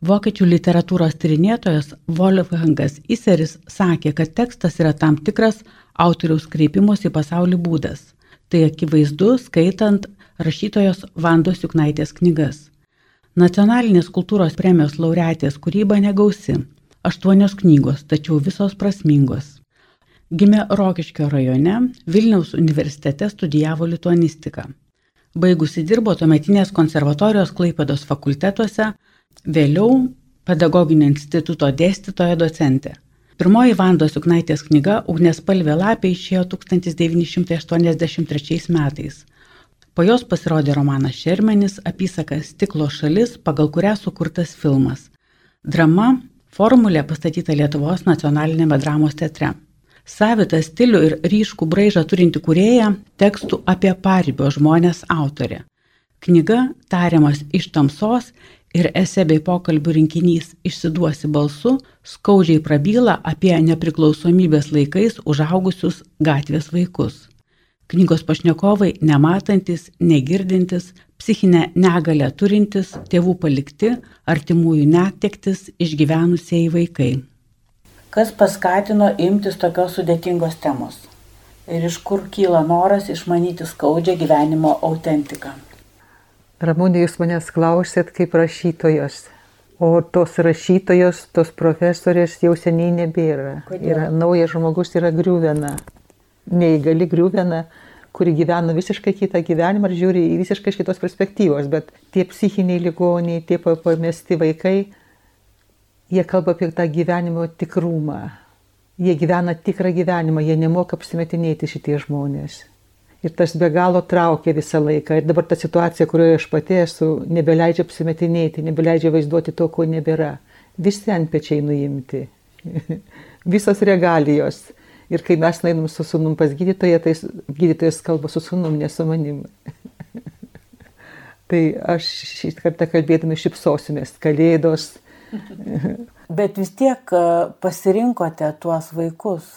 Vokiečių literatūros tyrinėtojas Wolfgangas Iseris sakė, kad tekstas yra tam tikras autoriaus kreipimos į pasaulį būdas. Tai akivaizdu skaitant rašytojos Vandos Juknaitės knygas. Nacionalinės kultūros premijos laureatės kūryba negausi. Aštuonios knygos, tačiau visos prasmingos. Gimė Rokiškio rajone, Vilniaus universitete studijavo lituanistiką. Baigusi dirbo tuometinės konservatorijos Klaipados fakultetuose, Vėliau pedagoginio instituto dėstytoja docentė. Pirmoji Vandos Juknaitės knyga Ugnes palvė lapė išėjo 1983 metais. Po jos pasirodė romanas Šermenis, apysaka Stiklo šalis, pagal kurią sukurtas filmas. Drama - formulė pastatyta Lietuvos nacionalinėme dramos teatre. Savitą stilių ir ryškų braižą turinti kurėja tekstų apie paribio žmonės autorė. Knyga tariamas iš tamsos ir esė bei pokalbių rinkinys Išsiduosi balsu skaudžiai prabyla apie nepriklausomybės laikais užaugusius gatvės vaikus. Knygos pašnekovai nematantis, negirdintis, psichinę negalę turintis, tėvų palikti, artimųjų netektis išgyvenusieji vaikai. Kas paskatino imtis tokios sudėtingos temos? Ir iš kur kyla noras išmanyti skaudžią gyvenimo autentiką? Ramūnė, jūs manęs klausėt kaip rašytojos, o tos rašytojos, tos profesorės jau seniai nebėra. Kodėl? Yra naujas žmogus, yra griūvena, neįgali griūvena, kuri gyvena visiškai kitą gyvenimą ir žiūri į visiškai kitos perspektyvos, bet tie psichiniai ligoniai, tie pamesti vaikai, jie kalba apie tą gyvenimo tikrumą. Jie gyvena tikrą gyvenimą, jie nemoka apsimetinėti šitie žmonės. Ir tas be galo traukia visą laiką. Ir dabar ta situacija, kurioje aš pati esu, nebeleidžia apsimetinėti, nebeleidžia vaizduoti to, ko nebėra. Visi ant pečiai nuimti. Visos regalijos. Ir kai mes nainam su sunum pas gydytoją, tai gydytojas kalba su sunum, ne su manim. tai aš šį kartą kalbėdami šipsosimės, kalėdos. Bet vis tiek e, pasirinkote tuos vaikus.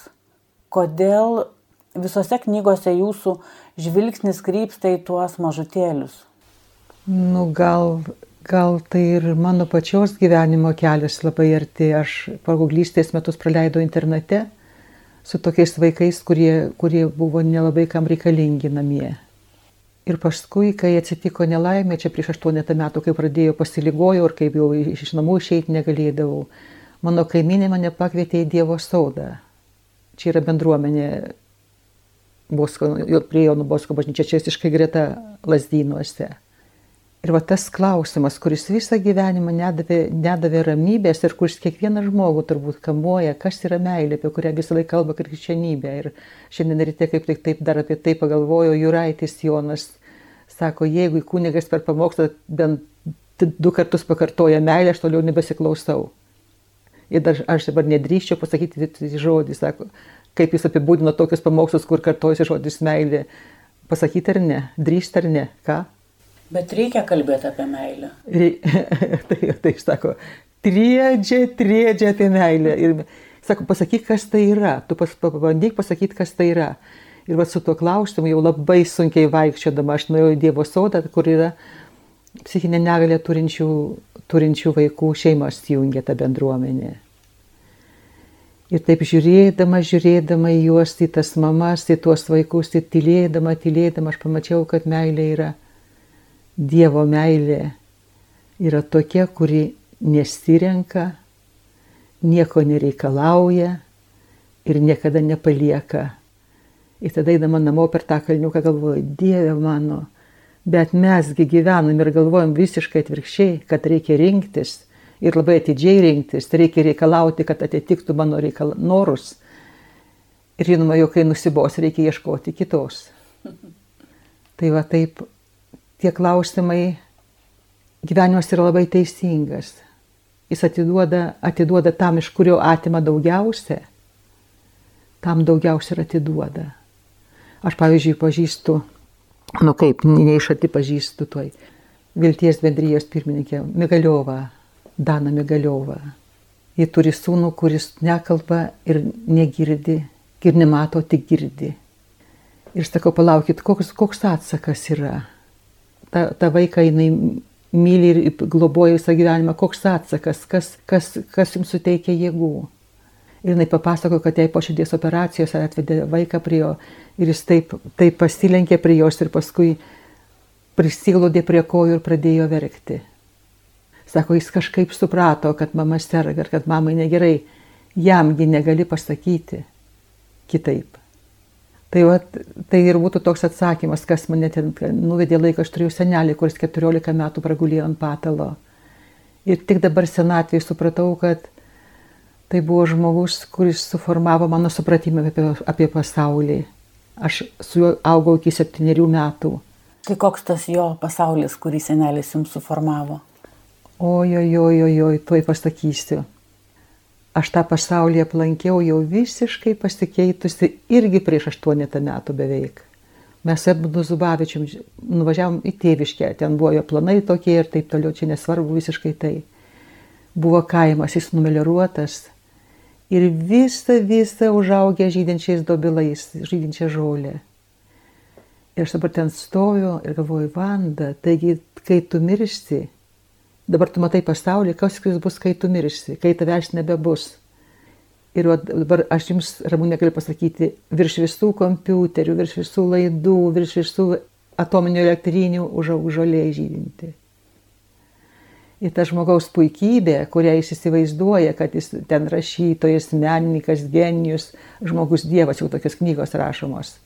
Kodėl visose knygose jūsų žvilgsnis krypsta į tuos mažutėlius? Nu, gal, gal tai ir mano pačios gyvenimo kelias labai arti. Aš paauglystės metus praleidau internate su tokiais vaikais, kurie, kurie buvo nelabai kam reikalingi namie. Ir paskui, kai atsitiko nelaimė, čia prieš aštuonetą metų, kai pradėjau pasiligojau ir kaip jau iš namų išeiti negalėdavau, mano kaiminė mane pakvietė į Dievo sodą. Čia yra bendruomenė Bosko, prie Jonų Bosko bažnyčia čia visiškai greta lasdynuose. Ir va tas klausimas, kuris visą gyvenimą nedavė, nedavė ramybės ir kuris kiekvieną žmogų turbūt kamuoja, kas yra meilė, apie kurią visą laiką kalba krikščionybė. Ir šiandien ryte kaip tik taip dar apie tai pagalvojo Juraitis Jonas. Sako, jeigu kunigas per pamokslą bent du kartus pakartoja meilę, aš toliau nebesiklausau. Ir dar aš dabar nedrįščiau pasakyti žodį, sako, kaip jis apibūdino tokius pamokslus, kur kartojasi žodis meilė. Pasakyti ar ne, drįsti ar ne, ką? Bet reikia kalbėti apie meilę. Re... tai, tai sako, triedžia, triedžia apie meilę. Ir sako, pasakyk, kas tai yra. Tu pas, pabandyk pasakyti, kas tai yra. Ir va su tuo klausimu jau labai sunkiai vaikščiodama aš nuėjau į Dievo sodą, kur yra psichinę negalę turinčių, turinčių vaikų šeimos jungia tą bendruomenę. Ir taip žiūrėdama, žiūrėdama į juos, į tas mamas, į tuos vaikus, ir tylėdama, tylėdama, aš pamačiau, kad meilė yra Dievo meilė. Yra tokia, kuri nesirenka, nieko nereikalauja ir niekada nepalieka. Ir tada eidama namo per tą kalniuką galvoju, Dieve mano, bet mesgi gyvenam ir galvojam visiškai atvirkščiai, kad reikia rinktis ir labai atidžiai rinktis, reikia reikalauti, kad atitiktų mano reikal... norus. Ir žinoma, jau kai nusibos, reikia ieškoti kitos. Tai va taip, tie klausimai, gyvenimas yra labai teisingas. Jis atiduoda, atiduoda tam, iš kurio atima daugiausia, tam daugiausia ir atiduoda. Aš, pavyzdžiui, pažįstu, nu kaip, neišati pažįstu toj Vilties bendrijos pirmininkė Migaliova, Dana Migaliova. Ji turi sūnų, kuris nekalba ir negirdi, ir nemato, tik girdi. Ir sakau, palaukit, koks, koks atsakas yra. Ta, ta vaiką jinai myli ir globoja visą gyvenimą, koks atsakas, kas, kas, kas jums suteikia jėgų. Ir jinai papasako, kad jai po širdies operacijos atvedė vaiką prie jo ir jis taip, taip pasilenkė prie jos ir paskui prisiglaudė prie kojų ir pradėjo verkti. Sako, jis kažkaip suprato, kad mama serga ir kad mamai negerai, jamgi negali pasakyti kitaip. Tai, va, tai ir būtų toks atsakymas, kas mane ten nuvedė laiką, aš turėjau senelį, kuris 14 metų pragulėjo ant patalo. Ir tik dabar senatvėje supratau, kad tai buvo žmogus, kuris suformavo mano supratimą apie, apie pasaulį. Aš su juo augau iki septyniarių metų. Tai koks tas jo pasaulis, kurį senelis jums suformavo? Ojojojojoj, tuoj pasakysiu aš tą pasaulį aplankiau jau visiškai pasikeitusi irgi prieš aštuonetą metų beveik. Mes Edmundu Zubavičium nuvažiavom į tėviškę, ten buvo jo planai tokie ir taip toliau, čia nesvarbu visiškai tai. Buvo kaimas, jis numelioruotas ir visa, visa užaugę žydinčiais dobilais, žydinčia žolė. Ir aš dabar ten stoviu ir galvoju, Vanda, taigi, kai tu miršti, Dabar tu matai pasaulį, kas jis bus, kai tu miršsi, kai tavęs nebebus. Ir dabar aš jums, Ramūnė, galiu pasakyti, virš visų kompiuterių, virš visų laidų, virš visų atominių elektrinių užaug žolė žydinti. Ir ta žmogaus puikybė, kurią jis įsivaizduoja, kad jis ten rašytojas, menininkas, genijus, žmogus dievas, jau tokios knygos rašomos,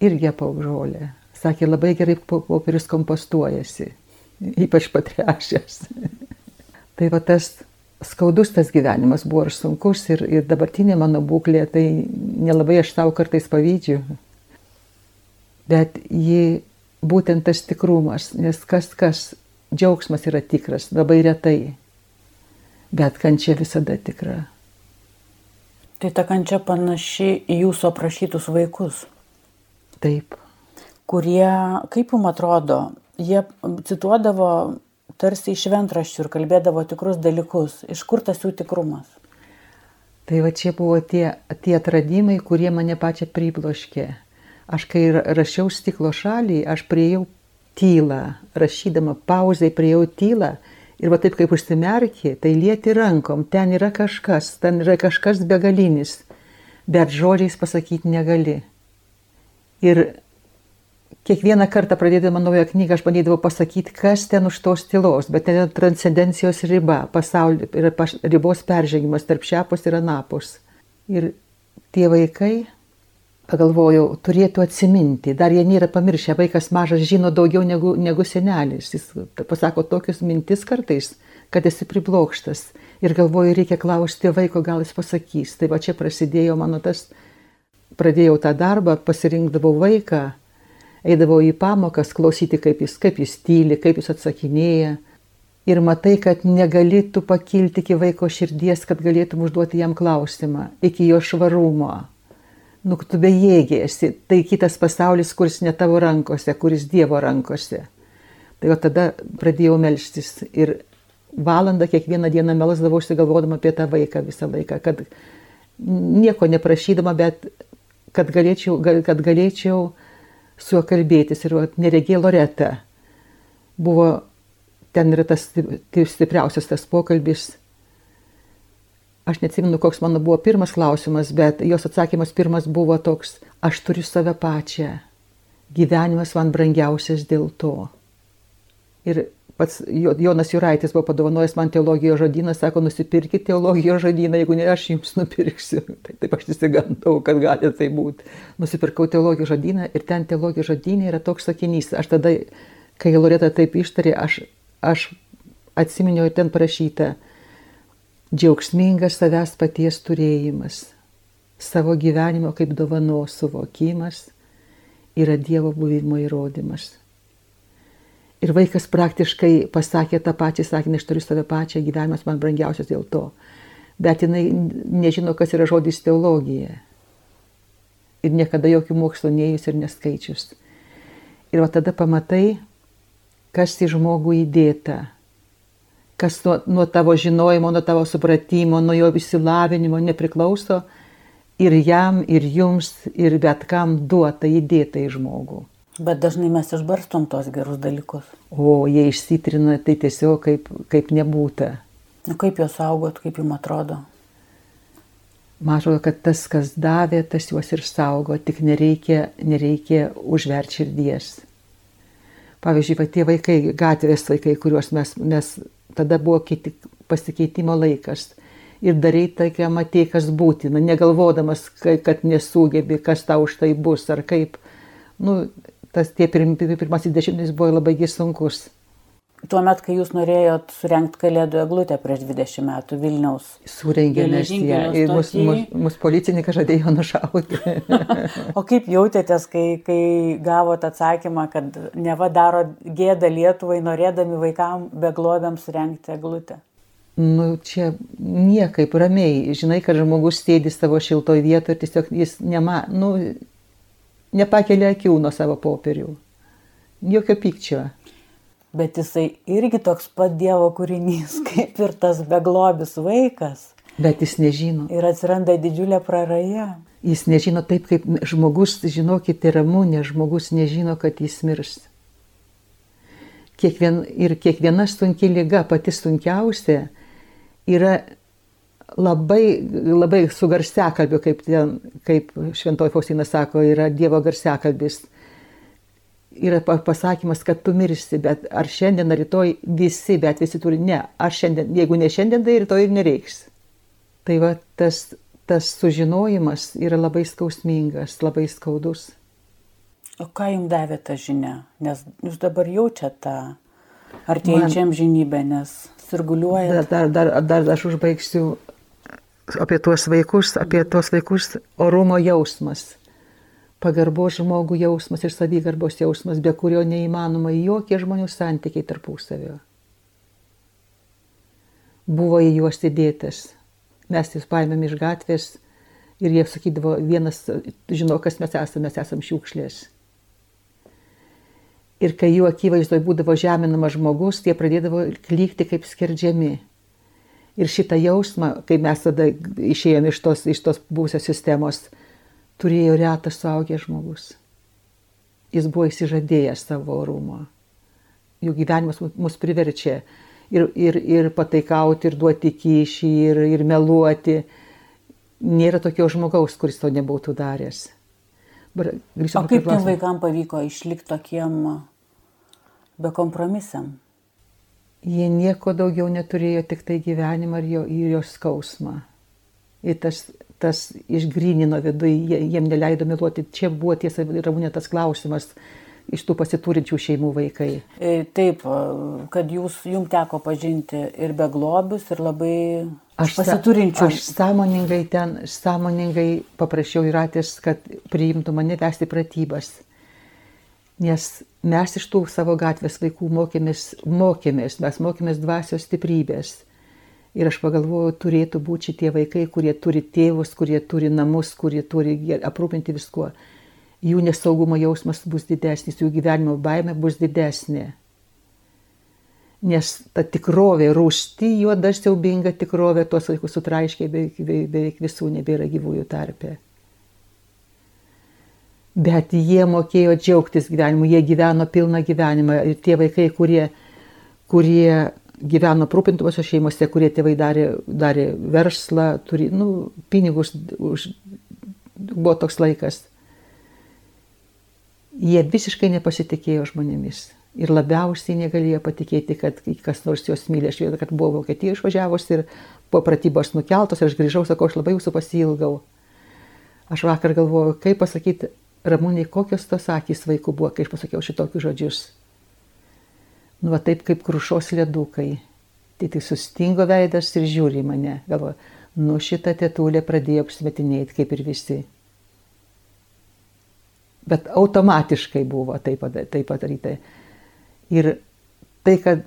irgi apaug žolė. Sakė, labai gerai popierius kompostuojasi ypač patrešęs. tai va tas skaudus tas gyvenimas buvo ir sunkus ir, ir dabartinė mano būklė, tai nelabai aš tau kartais pavydžiu. Bet ji būtent tas tikrumas, nes kas kas džiaugsmas yra tikras, labai retai, bet kančia visada tikra. Tai ta kančia panaši į jūsų aprašytus vaikus. Taip. Kurie, kaip jums atrodo, jie cituodavo tarsi iš šventraščių ir kalbėdavo tikrus dalykus. Iš kur tas jų tikrumas? Tai va čia buvo tie, tie atradimai, kurie mane pačią pribloškė. Aš kai rašiau stiklo šalį, aš prieėjau tylą, rašydama pauzai prieėjau tylą ir va taip kaip užsimerkė, tai lieti rankom, ten yra kažkas, ten yra kažkas begalinis, bet žodžiais pasakyti negali. Ir kiekvieną kartą pradėdama naują knygą aš bandydavau pasakyti, kas ten už tos tylos, bet ten transcendencijos riba, pasaulio yra ribos peržengimas tarp šiapus ir anapus. Ir tie vaikai, pagalvojau, turėtų atsiminti, dar jie nėra pamiršę, vaikas mažas žino daugiau negu, negu senelis, jis pasako tokius mintis kartais, kad esi priblokštas. Ir galvoju, reikia klausti vaiko, gal jis pasakys. Tai va čia prasidėjo mano tas, pradėjau tą darbą, pasirinkdavau vaiką eidavau į pamokas klausyti, kaip jis, kaip jis tyli, kaip jis atsakinėja. Ir matai, kad negali tu pakilti iki vaiko širdies, kad galėtum užduoti jam klausimą, iki jo švarumo. Nu, tu bejėgėsi, tai kitas pasaulis, kuris ne tavo rankose, kuris Dievo rankose. Tai jau tada pradėjau melstis ir valandą kiekvieną dieną melsdavausi galvodama apie tą vaiką visą laiką, kad nieko neprašydama, bet kad galėčiau, kad galėčiau su juo kalbėtis ir neregė Loreta. Buvo, ten yra tas stipriausias tas pokalbis. Aš neatsimenu, koks mano buvo pirmas klausimas, bet jos atsakymas pirmas buvo toks, aš turiu save pačią. Gyvenimas man brangiausias dėl to. Ir pats Jonas Juraitis buvo padovanojęs man teologijos žodyną, sako, nusipirkit teologijos žodyną, jeigu ne aš jums nupirksiu. Tai taip aš įsigandau, kad gali tai būti. Nusipirkau teologijos žodyną ir ten teologijos žodynė yra toks sakinys. Aš tada, kai Loreta taip ištarė, aš, aš atsiminiau ten parašytą džiaugsmingas savęs paties turėjimas, savo gyvenimo kaip dovanos suvokimas yra Dievo buvimo įrodymas. Ir vaikas praktiškai pasakė tą pačią sakinį, aš turiu save pačią, gyvenimas man brangiausias dėl to. Bet jinai nežino, kas yra žodis teologija. Ir niekada jokių mokslo neįjus ir neskaičius. Ir va tada pamatai, kas į žmogų įdėta. Kas nuo, nuo tavo žinojimo, nuo tavo supratimo, nuo jo įsilavinimo nepriklauso. Ir jam, ir jums, ir bet kam duota įdėta į žmogų. Bet dažnai mes išbarstom tos gerus dalykus. O jie išsitrina tai tiesiog kaip, kaip nebūta. Nu, kaip juos saugot, kaip jums atrodo? Man atrodo, kad tas, kas davė, tas juos ir saugo, tik nereikia, nereikia užverti širdies. Pavyzdžiui, va, tie vaikai, gatvės vaikai, kuriuos mes, mes tada buvo kiti pasikeitimo laikas. Ir darai tai, ką matė, kas būtina, negalvodamas, kad nesugebi, kas tau už tai bus ar kaip. Nu, tas tie pirm, pirmasis dešimtmetis buvo labai sunkus. Tuomet, kai jūs norėjot surenkti kalėdų eglutę prieš 20 metų Vilniaus. Surengėme ją ir mus, mus, mus policininkai žadėjo nušauti. o kaip jautėtės, kai, kai gavot atsakymą, kad neva daro gėdą Lietuvai, norėdami vaikam beglobėm surenkti eglutę? Nu, čia niekaip ramiai. Žinai, kad žmogus sėdi savo šiltoj vietoje ir tiesiog jis nema, nu, nepakelia akių nuo savo popierių. Jokio pykčio. Bet jisai irgi toks pat Dievo kūrinys, kaip ir tas beglobis vaikas. Bet jis nežino. Ir atsiranda didžiulė praraja. Jis nežino taip, kaip žmogus, žinokite, ramūnė, žmogus nežino, kad jis mirs. Kiekvien, ir kiekviena sunki lyga, pati sunkiausia, yra labai, labai su garsiakalbiu, kaip, ten, kaip Šventoji Faustina sako, yra Dievo garsiakalbis. Yra pasakymas, kad tu mirsi, bet ar šiandien, ar rytoj visi, bet visi turi, ne, aš šiandien, jeigu ne šiandien, tai rytoj ir nereiks. Tai va tas, tas sužinojimas yra labai skausmingas, labai skaudus. O ką jums davė ta žinia? Nes jūs dabar jaučiate tą artėjančiam Man... žinybę, nes sirguliuoja. Dar, dar, dar, dar aš užbaigsiu apie tuos vaikus, apie tuos vaikus orumo jausmas, pagarbos žmogų jausmas ir savigarbos jausmas, be kurio neįmanoma jokie žmonių santykiai tarpusavio. Buvo į juos įdėtas. Mes jūs paėmėm iš gatvės ir jie sakydavo, vienas žino, kas mes esame, mes esame šiukšlės. Ir kai jų akivaizdoje būdavo žeminamas žmogus, tie pradėdavo klykti kaip skerdžiami Ir šitą jausmą, kai mes tada išėjome iš tos, iš tos būsios sistemos, turėjo retas suaugęs žmogus. Jis buvo įsižadėjęs savo orumo. Jų gyvenimas mus priverčia ir, ir, ir pataikauti, ir duoti kyšį, ir, ir meluoti. Nėra tokio žmogaus, kuris to nebūtų daręs. Bar, o kaip tiem vaikams pavyko išlikti tokiem bekompromisiam? Jie nieko daugiau neturėjo, tik tai gyvenimą ir jo, ir jo skausmą. Ir tas, tas išgrynino viduje, jiem neleido meluoti. Čia buvo tiesa, ramūnė tas klausimas iš tų pasiturinčių šeimų vaikai. E, taip, kad jūs, jums teko pažinti ir beglobius, ir labai aš pasiturinčių. Aš sąmoningai ten, sąmoningai paprašiau įratės, kad priimtų mane vesti pratybas. Nes mes iš tų savo gatvės vaikų mokėmės, mokėmės, mes mokėmės dvasios stiprybės. Ir aš pagalvoju, turėtų būti šitie vaikai, kurie turi tėvus, kurie turi namus, kurie turi aprūpinti viskuo. Jų nesaugumo jausmas bus didesnis, jų gyvenimo baime bus didesnė. Nes ta tikrovė, rūšti, juoda siaubinga tikrovė, tuos vaikus sutraiškė beveik, beveik visų nebėra gyvųjų tarpe bet jie mokėjo džiaugtis gyvenimu, jie gyveno pilną gyvenimą. Ir tie vaikai, kurie, kurie gyveno aprūpintuose šeimose, kurie tėvai darė, darė verslą, turi, nu, pinigus, už, buvo toks laikas. Jie visiškai nepasitikėjo žmonėmis. Ir labiausiai negalėjo patikėti, kad kas nors jos myli. Aš vėl, kad buvo Vokietija išvažiavus ir po pratybos nukeltos ir aš grįžau, sakau, aš labai jūsų pasilgau. Aš vakar galvoju, kaip pasakyti, Ramūnai, kokios tos akys vaikų buvo, kai aš pasakiau šitokius žodžius. Nu, va taip kaip krušos ledukai. Tai tik sustingo veidas ir žiūri mane. Galvoju, nu šitą tetulę pradėjo apsmetinėti kaip ir visi. Bet automatiškai buvo taip, taip padaryta. Ir tai, kad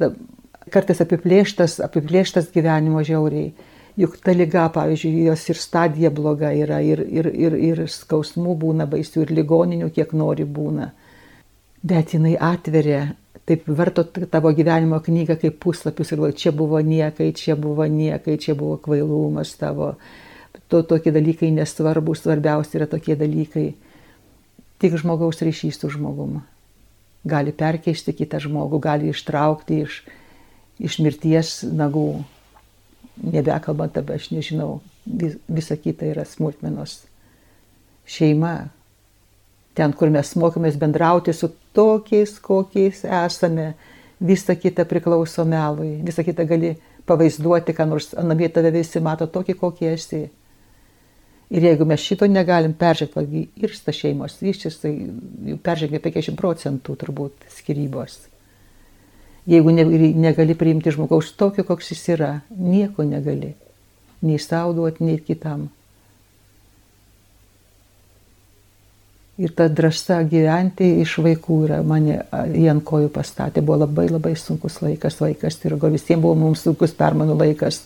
kartais apiplėštas, apiplėštas gyvenimo žiauriai juk ta lyga, pavyzdžiui, jos ir stadija bloga yra, ir, ir, ir, ir skausmų būna baisių, ir ligoninių kiek nori būna. Bet jinai atveria, taip varto tavo gyvenimo knygą kaip puslapius ir čia buvo niekai, čia buvo niekai, čia buvo kvailumas tavo. To, tokie dalykai nesvarbus, svarbiausia yra tokie dalykai. Tik žmogaus ryšys su žmogumu. gali perkeisti kitą žmogų, gali ištraukti iš, iš mirties nagų. Nebekalbant apie, aš nežinau, vis, visa kita yra smulkmenos. Šeima, ten, kur mes mokomės bendrauti su tokiais, kokiais esame, visa kita priklauso melui, visa kita gali pavaizduoti, ką nors namie tave visi mato tokį, kokį esi. Ir jeigu mes šito negalim peržengti, irsta šeimos, iščis, tai peržengia 50 procentų turbūt skirybos. Jeigu ne, negali priimti žmogaus tokio, koks jis yra, nieko negali. Nei savo duoti, nei kitam. Ir ta drąsa gyventi iš vaikų yra mane į ant kojų pastatė. Buvo labai labai sunkus laikas, vaikas ir gal visiems buvo mums sunkus permanų laikas.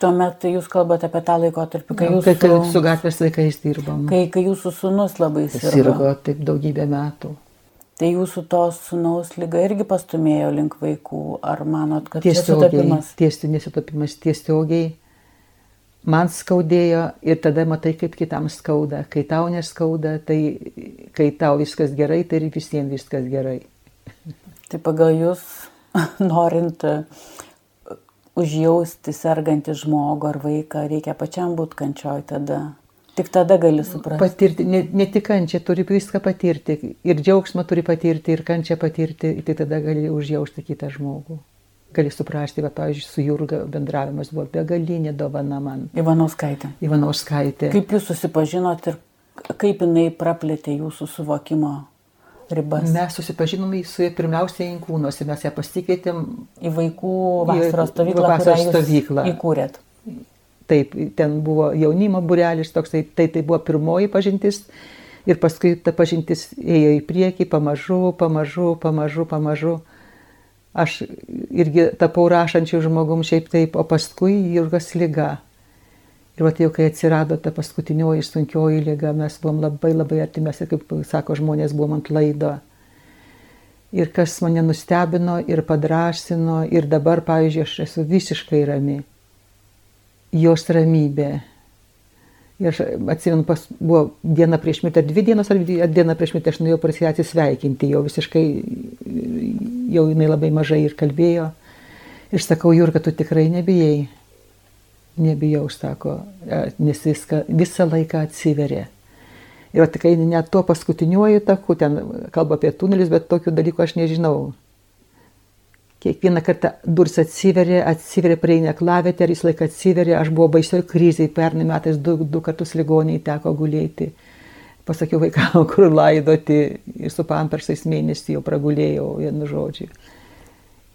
Tuomet jūs kalbate apie tą laikotarpį, kai jūs... Kai, kai su gatvės laikais dirbom. Kai, kai jūsų sunus labai sirgo. Sirgo taip daugybę metų. Tai jūsų tos sunaus lyga irgi pastumėjo link vaikų. Ar manot, kad tiesiogiai, tiesti nesutapimas tiesiogiai man skaudėjo ir tada matai, kaip kitam skauda. Kai tau neskauda, tai kai tau viskas gerai, tai ir visiems viskas gerai. Tai pagal jūs, norint užjausti sergantį žmogų ar vaiką, reikia pačiam būti kančioj tada. Tik tada gali suprasti. Patirti, ne, ne tik kančią, turi viską patirti. Ir džiaugsmą turi patirti, ir kančią patirti, tai tada gali užjausti kitą žmogų. Gali suprasti, va, pavyzdžiui, su Jurga bendravimas buvo begalinė dovana man. Ivanauskaitė. Ivanauskaitė. Kaip jūs susipažinot ir kaip jinai praplėtė jūsų suvokimo ribas? Mes susipažinome su ja pirmiausiai Inkūnuose, mes ją pasikvietėm į vaikų vasaros stovyklą. Vasaros stovyklą. Įkūrėt. Taip, ten buvo jaunimo burelis, toksai, tai tai buvo pirmoji pažintis ir paskui ta pažintis ėjo į priekį, pamažu, pamažu, pamažu, pamažu. Aš irgi tapau rašančių žmogum šiaip taip, o paskui Jurgas lyga. Ir va, jau kai atsirado ta paskutinioji sunkioji lyga, mes buvom labai labai artimės ir, kaip sako žmonės, buvom ant laido. Ir kas mane nustebino ir padrasino, ir dabar, pavyzdžiui, aš esu visiškai rami. Jos ramybė. Ir aš atsimenu, pas, buvo diena prieš mirtį, ar dvi dienos, ar diena prieš mirtį, aš nuėjau pas ją atsisveikinti, jau visiškai, jau jinai labai mažai ir kalbėjo. Ir sakau, Jurga, tu tikrai nebijai nebijau, sako, e, nes viską, visą laiką atsiveria. Ir tik net tuo paskutiniuoju taku, ten kalba apie tunelius, bet tokių dalykų aš nežinau. Kiekvieną kartą duris atsiveria, atsiveria prieina klavėte, ar jis laiką atsiveria, aš buvau baisioje krizėje, pernai metais du, du kartus ligoniai teko gulėti. Pasakiau vaikam, kur laidoti ir su pampersais mėnesį jau pragulėjau, vienu žodžiu.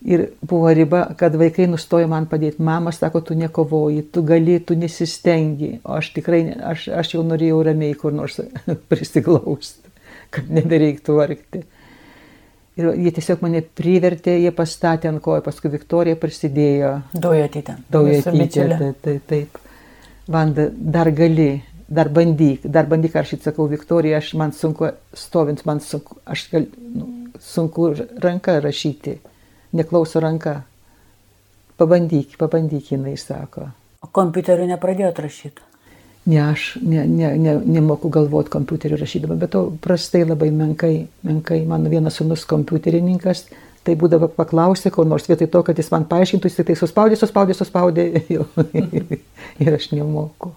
Ir buvo riba, kad vaikai nustojo man padėti. Mama sako, tu nekovoji, tu gali, tu nesistengi. O aš tikrai, aš, aš jau norėjau ramiai kur nors prisiglausti, kad nebereiktų vargti. Ir jie tiesiog mane privertė, jie pastatė ant kojų, paskui Viktorija prisidėjo. Daujotytė. Daujotytė, taip, taip, taip. Vanda, dar gali, dar bandyk, dar bandyk, aš atsakau, Viktorija, aš man sunku stovint, man sunku, aš gal, nu, sunku ranką rašyti neklauso ranka. Pabandyk, pabandyk, jinai sako. O kompiuteriu nepradėjot rašyti? Ne, aš ne, ne, ne, nemoku galvoti kompiuteriu rašydama, bet to prastai labai menkai, menkai. Mano vienas sunus kompiuterininkas, tai būdavo paklausė, ko nors vietoj to, kad jis man paaiškintų, jis tai suspaudė, suspaudė, suspaudė ir aš nemoku.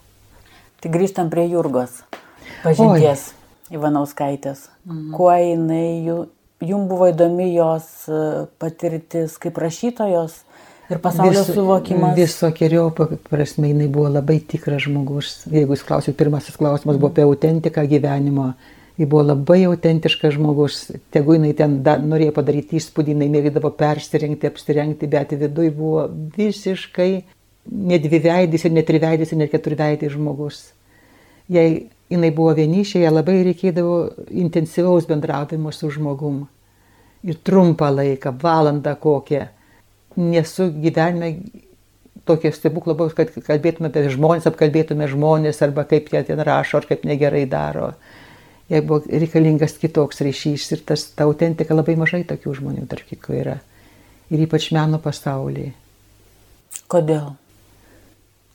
Tai grįžtam prie Jurgos pažinties Oi. Ivanauskaitės. Mhm. Kuo jinai jums buvo įdomi jos e, patirtis kaip rašytojos ir pasaulio Vis, suvokimas? Visokiojo prasme, jinai buvo labai tikras žmogus. Jeigu jūs klausit, pirmasis klausimas buvo apie autentiką gyvenimo. Ji buvo labai autentiškas žmogus. Tegu jinai ten da, norėjo padaryti įspūdį, jinai mėgdavo persirengti, apsirengti, bet viduje buvo visiškai nedviveidis ir netriveidis ir net keturveidis žmogus. Jei jinai buvo vienišė, ją labai reikėdavo intensyvaus bendravimo su žmogum. Ir trumpą laiką, valandą kokią. Nesu gyvenime tokio stebuklo buvęs, kad kalbėtume apie žmonės, apkalbėtume žmonės arba kaip jie ten rašo, ar kaip negerai daro. Jei buvo reikalingas kitoks ryšys ir tas, ta autentika labai mažai tokių žmonių, tarp kitko, yra. Ir ypač meno pasaulyje. Kodėl?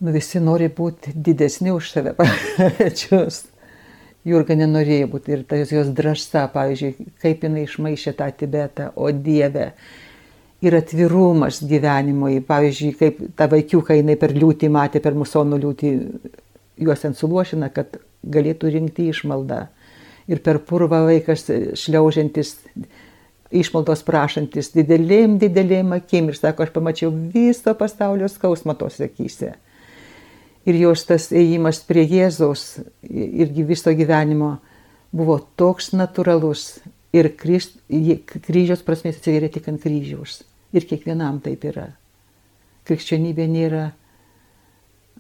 nu, visi nori būti didesni už save pačius. Jurga nenorėjo būti ir tas jos drąsa, pavyzdžiui, kaip jinai išmaišė tą Tibetą, o Dieve. Ir atvirumas gyvenimui, pavyzdžiui, kaip ta vaikiuka jinai per liūtį matė, per musonų liūtį juos ant suluošina, kad galėtų rinkti išmaldą. Ir per purvą vaikas šliaužiantis, išmaldos prašantis didelėm, didelėm akim ir sako, aš pamačiau viso pasaulio skausmą tos akise ir jos tas ėjimas prie Jėzaus irgi viso gyvenimo buvo toks natūralus ir kryž, kryžiaus prasmės atsiveria tik ant kryžiaus. Ir kiekvienam taip yra. Krikščionybė nėra,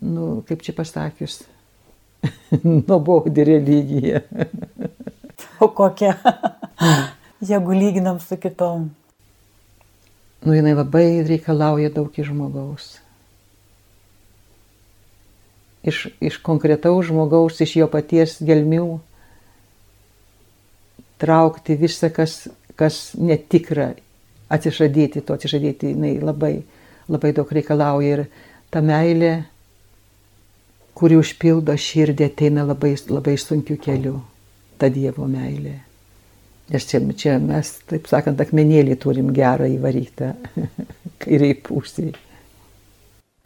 nu, kaip čia pasakius, nuobodi religija. o kokia? Jeigu lyginam su kitom. Nu, jinai labai reikalauja daug iš žmogaus iš, iš konkretaus žmogaus, iš jo paties gelmių, traukti visą, kas, kas netikra, atsižadėti to, atsižadėti, jinai labai, labai daug reikalauja ir ta meilė, kuri užpildo širdį, ateina labai, labai sunkiu keliu, ta Dievo meilė. Nes čia, čia mes, taip sakant, akmenėlį turim gerą įvarytą kairiai pusėje.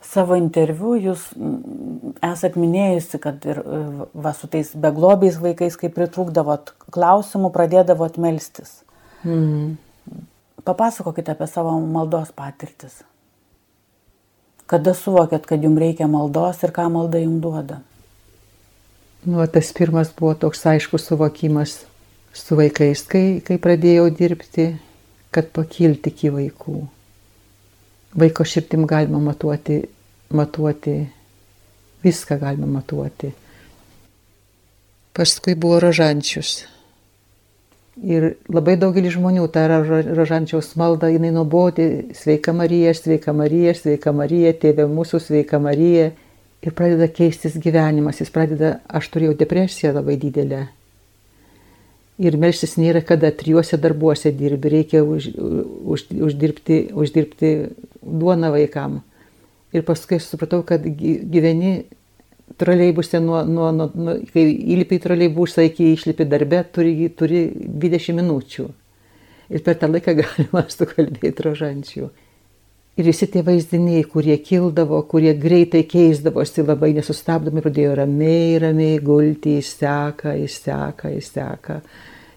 Savo interviu jūs mm, esat minėjusi, kad ir e, va, su tais beglobiais vaikais, kai pritrūkdavot klausimų, pradėdavot melstis. Mm. Papasakokite apie savo maldos patirtis. Kada suvokėt, kad jums reikia maldos ir ką malda jums duoda? Nu, tas pirmas buvo toks aiškus suvokimas su vaikais, kai, kai pradėjau dirbti, kad pakilti iki vaikų. Vaiko širtim galima matuoti matuoti, viską galima matuoti. Paskui buvo rožančius. Ir labai daugelis žmonių tą rožančiaus maldą, jinai nuobodi, sveika Marija, sveika Marija, sveika Marija, tėvė mūsų, sveika Marija. Ir pradeda keistis gyvenimas, jis pradeda, aš turėjau depresiją labai didelę. Ir melštis nėra kada, trijuose darbuose dirbi, reikia už, už, uždirbti, uždirbti duoną vaikam. Ir paskui supratau, kad gyveni troleibuse, nuo, nuo, nuo, nuo, kai įlipi į troleibusą iki išlipi darbę, turi, turi 20 minučių. Ir per tą laiką galima sukalbėti rožančių. Ir visi tie vaizdiniai, kurie kildavo, kurie greitai keisdavosi, labai nesustabdomai pradėjo ramiai, ramiai gulti, įseka, įseka, įseka.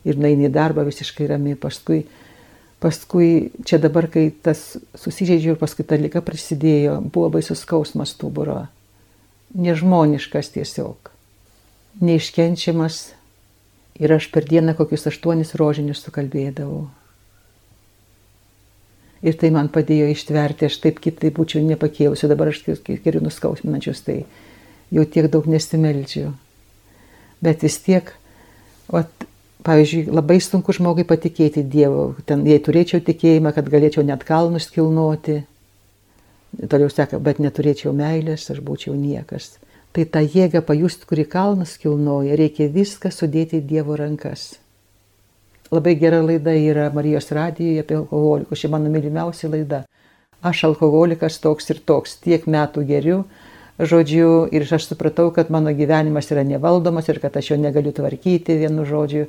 Ir naini darbą visiškai ramiai. Paskui Paskui čia dabar, kai tas susižeidžiau ir paskui ta lyga prasidėjo, buvo baisus skausmas stuburo. Nežmoniškas tiesiog. Neiškenčiamas. Ir aš per dieną kokius aštuonis rožinius sukalbėdavau. Ir tai man padėjo ištverti, aš taip kitaip būčiau nepakėlusi, dabar aš keliu nuskausminančius, tai jau tiek daug nesimeldžiu. Bet vis tiek, vat, Pavyzdžiui, labai sunku žmogui patikėti Dievu. Ten, jei turėčiau tikėjimą, kad galėčiau net kalnus kilnoti, toliau seka, bet neturėčiau meilės, aš būčiau niekas. Tai tą jėgą pajust, kuri kalnas kilnoja, reikia viską sudėti į Dievo rankas. Labai gera laida yra Marijos radijoje apie alkoholikus. Ši mano mylimiausia laida. Aš alkoholikas toks ir toks, tiek metų geriu, žodžiu, ir aš supratau, kad mano gyvenimas yra nevaldomas ir kad aš jo negaliu tvarkyti vienu žodžiu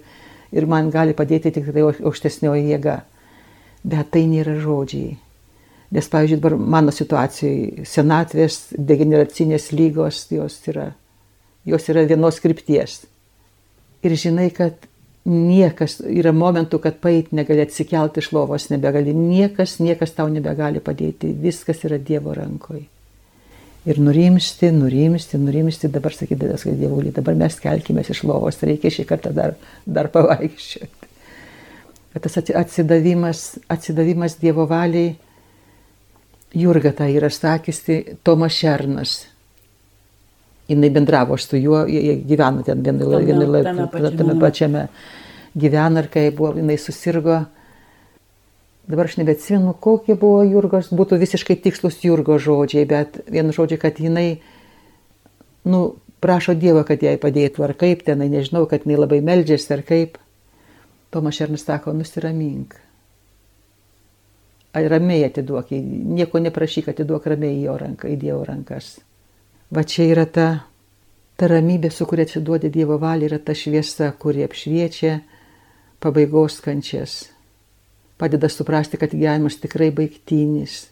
ir man gali padėti tik tai aukštesnioji jėga. Bet tai nėra žodžiai. Nes, pavyzdžiui, dabar mano situacijai senatvės, degeneracinės lygos, jos yra, jos yra vienos krypties. Ir žinai, kad niekas, yra momentų, kad pait negali atsikelti iš lovos, nebegali, niekas, niekas tau nebegali padėti, viskas yra Dievo rankoje ir nurimsti, nurimsti, nurimsti, dabar sakydamas, kad dievulį, dabar mes kelkime iš lovos, reikia šį kartą dar, dar pavaikščioti. Bet tas atsidavimas, atsidavimas Dievo valiai, Jurga tą yra sakysi, Tomas Šernas. Jis bendravo su juo, jie gyveno ten vienoje, vienoje, tame, tame pačiame gyvena ir kai buvo, jinai susirgo, dabar aš nebeatsimenu, kokie buvo Jurgos, būtų visiškai tikslus Jurgo žodžiai, bet vienu žodžiu, kad jinai, nu, prašo Dievo, kad jai padėtų, ar kaip tenai, nežinau, kad jinai labai meldžiasi, ar kaip. Tomas Šernas sako, nusiramink. Ramiai atiduok, nieko neprašyk, atiduok ramiai į jo ranką, į Dievo rankas. Va čia yra ta, ta ramybė, su kuria atsiduodi Dievo valiai, yra ta šviesa, kuri apšviečia pabaigos kančias. Padeda suprasti, kad gyvenimas tikrai baigtinis,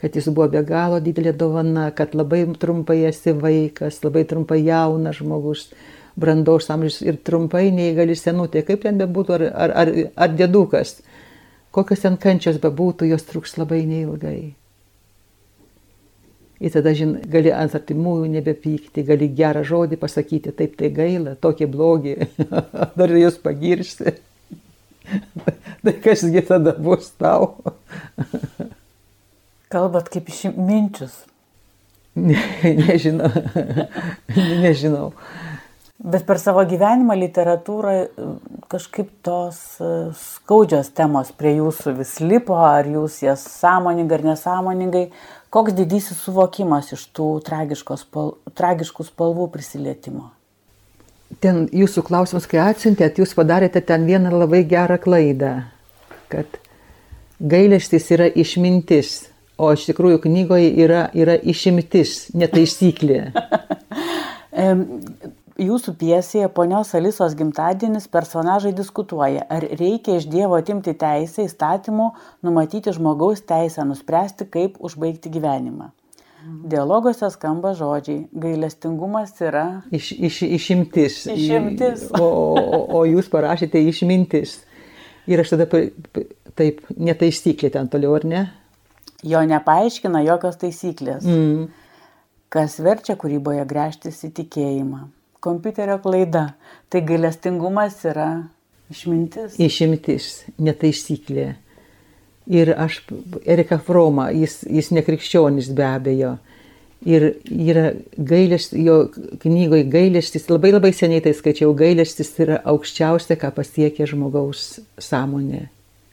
kad jis buvo be galo didelė dovana, kad labai trumpai esi vaikas, labai trumpai jaunas žmogus, brandaus amžius ir trumpai neįgali senutė, kaip ten bebūtų, ar, ar, ar, ar dėdukas, kokios ten kančios bebūtų, jos truks labai neilgai. Ir tada žin, gali ant artimųjų nebepykti, gali gerą žodį pasakyti, taip tai gaila, tokie blogi, dar jūs pagirsi. tai kasgi tada bus tau? Kalbat kaip išminčius. Ne, nežinau. nežinau. Bet per savo gyvenimą literatūrą kažkaip tos e, skaudžios temos prie jūsų vis lipo, ar jūs jas sąmoningai ar nesąmoningai, Koks didysis suvokimas iš tų spal, tragiškų spalvų prisilietimo? Ten jūsų klausimas, kai atsiuntėt, jūs padarėte ten vieną labai gerą klaidą, kad gailestis yra išmintis, o iš tikrųjų knygoje yra, yra išimtis, netaisyklė. jūsų piesėje ponios Alisos gimtadienis personažai diskutuoja, ar reikia iš Dievo atimti teisę įstatymų numatyti žmogaus teisę nuspręsti, kaip užbaigti gyvenimą. Dialoguose skamba žodžiai, gailestingumas yra. Iš, iš, išimtis. Išimtis. O, o, o jūs parašėte išmintis. Ir aš tada taip, netaisyklė ten toliau, ar ne? Jo nepaaiškina jokios taisyklės. Mm. Kas verčia kūryboje grėžtis į tikėjimą kompiuterio klaida. Tai gailestingumas yra išmintis. Išimtis, netaisyklė. Ir aš, Erika Froma, jis, jis nekrikščionis be abejo. Ir yra gailestis, jo knygoje gailestis, labai labai seniai tai skaičiau, gailestis yra aukščiausia, ką pasiekia žmogaus sąmonė.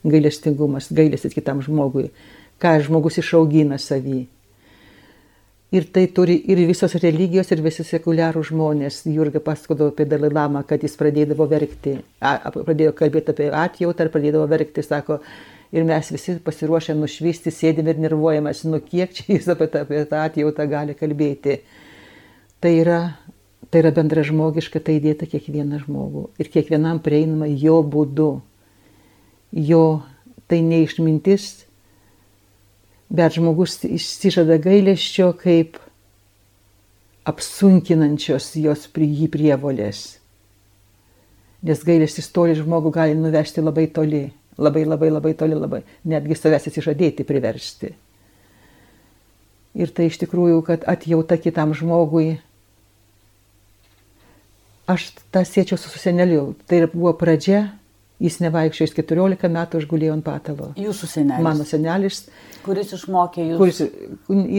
Gailestingumas, gailestis kitam žmogui, ką žmogus išaugina savį. Ir tai turi ir visos religijos, ir visi sekuliarų žmonės. Jurga pasakodavo apie Dalai Lamą, kad jis pradėdavo verkti, a, pradėjo kalbėti apie atjautą ir pradėdavo verkti, sako, ir mes visi pasiruošę nušvysti, sėdime ir nervuojamas, nu kiek čia jis apie tą, apie tą atjautą gali kalbėti. Tai yra, tai yra bendra žmogiška, tai įdėta kiekvieną žmogų ir kiekvienam prieinama jo būdu. Jo tai neišmintis, bet žmogus išsižada gailesčio kaip apsunkinančios jos jį prievolės. Nes gailestis toli žmogų gali nuvežti labai toli, labai labai labai toli, labai, netgi savęs atsižadėti priversti. Ir tai iš tikrųjų, kad atjauta kitam žmogui, aš tą siečiau su seneliu, tai buvo pradžia Jis nevaikščiojo, jis 14 metų aš gulėjau ant patalo. Jūsų senelis. Mano senelis. Kuris išmokė jūs. Kuris,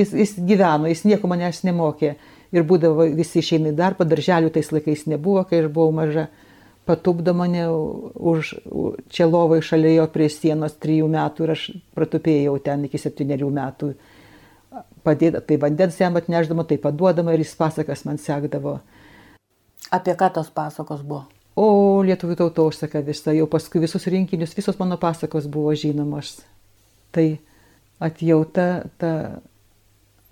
jis, jis gyveno, jis nieko manęs nemokė. Ir būdavo visi išeina į darbą, darželių tais laikais nebuvo, kai aš buvau maža. Patupdo mane už čia lovai šalia jo prie sienos trijų metų ir aš pratupėjau ten iki septyniarių metų. Padėda, tai vandens jam atneždama, tai paduodama ir jis pasakas man sekdavo. Apie ką tos pasakos buvo? O lietuvių tautosaka visa, jau paskui visus rinkinius, visos mano pasakos buvo žinomos. Tai atjauta, ta,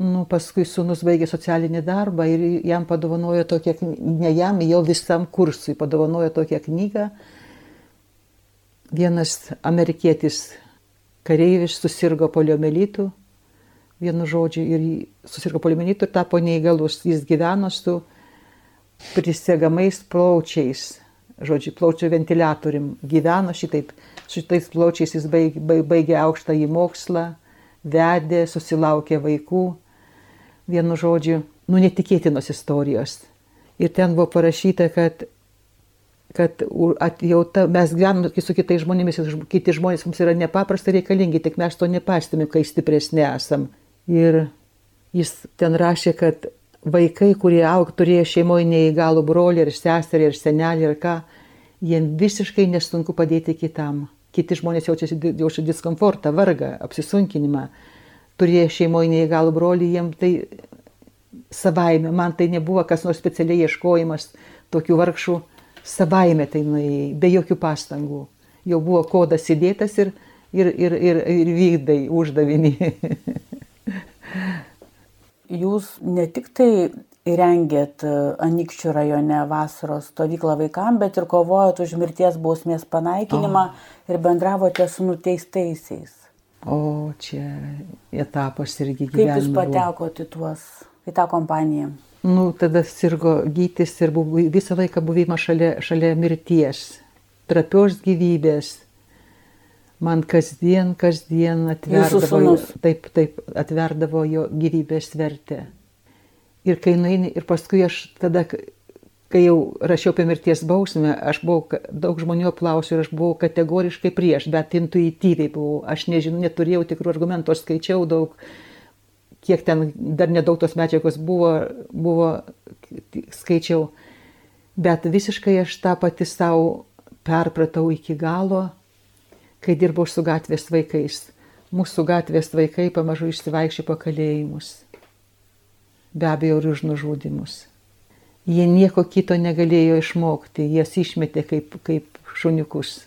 nu, paskui sunus baigė socialinį darbą ir jam padovanojo tokią, ne jam, jo visam kursui padovanojo tokią knygą. Vienas amerikietis kareivis susirgo poliomelitų, vienu žodžiu, ir susirgo poliomelitų ir tapo neįgalus. Jis gyveno su prisegamais plaučiais žodžiu, plaučių ventiliatorium gyveno šitaip, šitais plaučiais jis baigė, baigė aukštą į mokslą, vedė, susilaukė vaikų, vienu žodžiu, nu netikėtinos istorijos. Ir ten buvo parašyta, kad, kad atjauta, mes gyvename su kitais žmonėmis, kiti žmonės mums yra nepaprastai reikalingi, tik mes to nepastebime, kai stipresni esam. Ir jis ten rašė, kad vaikai, kurie aug, turėjo šeimoje neįgalų brolį ir seserį ir senelį ir ką, jiem visiškai nesunku padėti kitam. Kiti žmonės jaučiasi, jaučia diskomfortą, vargą, apsisunkinimą. Turėjo šeimoje neįgalų brolį, jiem tai savaime, man tai nebuvo kas nors specialiai ieškojimas tokių vargšų, savaime tai nuėjai, be jokių pastangų. Jau buvo kodas įdėtas ir, ir, ir, ir, ir vykdai uždavinį. jūs ne tik tai įrengėt e, Anikščių rajone vasaros stovyklą vaikam, bet ir kovojot už mirties bausmės panaikinimą o. ir bendravote su nuteistaisiais. O čia etapas irgi gyvenimo. Kaip jūs patekote tuos, į tą kompaniją? Nu, tada sirgo gytis ir buvo, visą laiką buvimas šalia, šalia mirties, trapios gyvybės. Man kasdien, kasdien atverdavo, taip, taip, atverdavo jo gyvybės vertę. Ir kai nueini, ir paskui aš tada, kai jau rašiau apie mirties bausmę, aš buvau, daug žmonių aplausų ir aš buvau kategoriškai prieš, bet intuityviai buvau, aš nežinau, neturėjau tikrų argumentų, aš skaičiau daug, kiek ten dar nedaug tos medžiagos buvo, buvo skaičiau, bet visiškai aš tą pati savo perpratau iki galo, kai dirbau su gatvės vaikais. Mūsų gatvės vaikai pamažu išsivaikščiai po kalėjimus be abejo ir už nužudimus. Jie nieko kito negalėjo išmokti, jas išmetė kaip, kaip šuniukus,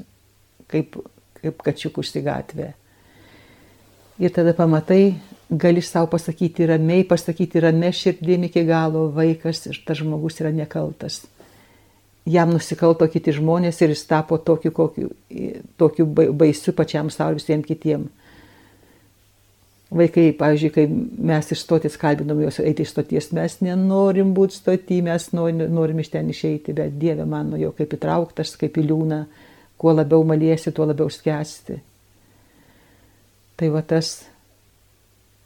kaip, kaip kačiukus į gatvę. Ir tada pamatai, gali savo pasakyti ramiai, pasakyti ramiai širdimi iki galo, vaikas ir tas žmogus yra nekaltas. Jam nusikalto kiti žmonės ir jis tapo tokiu, kokiu, tokiu baisiu pačiam savo visiems kitiems. Vaikai, pavyzdžiui, kai mes iš stoties kalbinom juos eiti iš stoties, mes nenorim būti stoti, mes norim, iš ten išeiti, bet Dieve mano jau kaip įtrauktas, kaip įliūna, kuo labiau maliesi, tuo labiau skęsti. Tai va tas,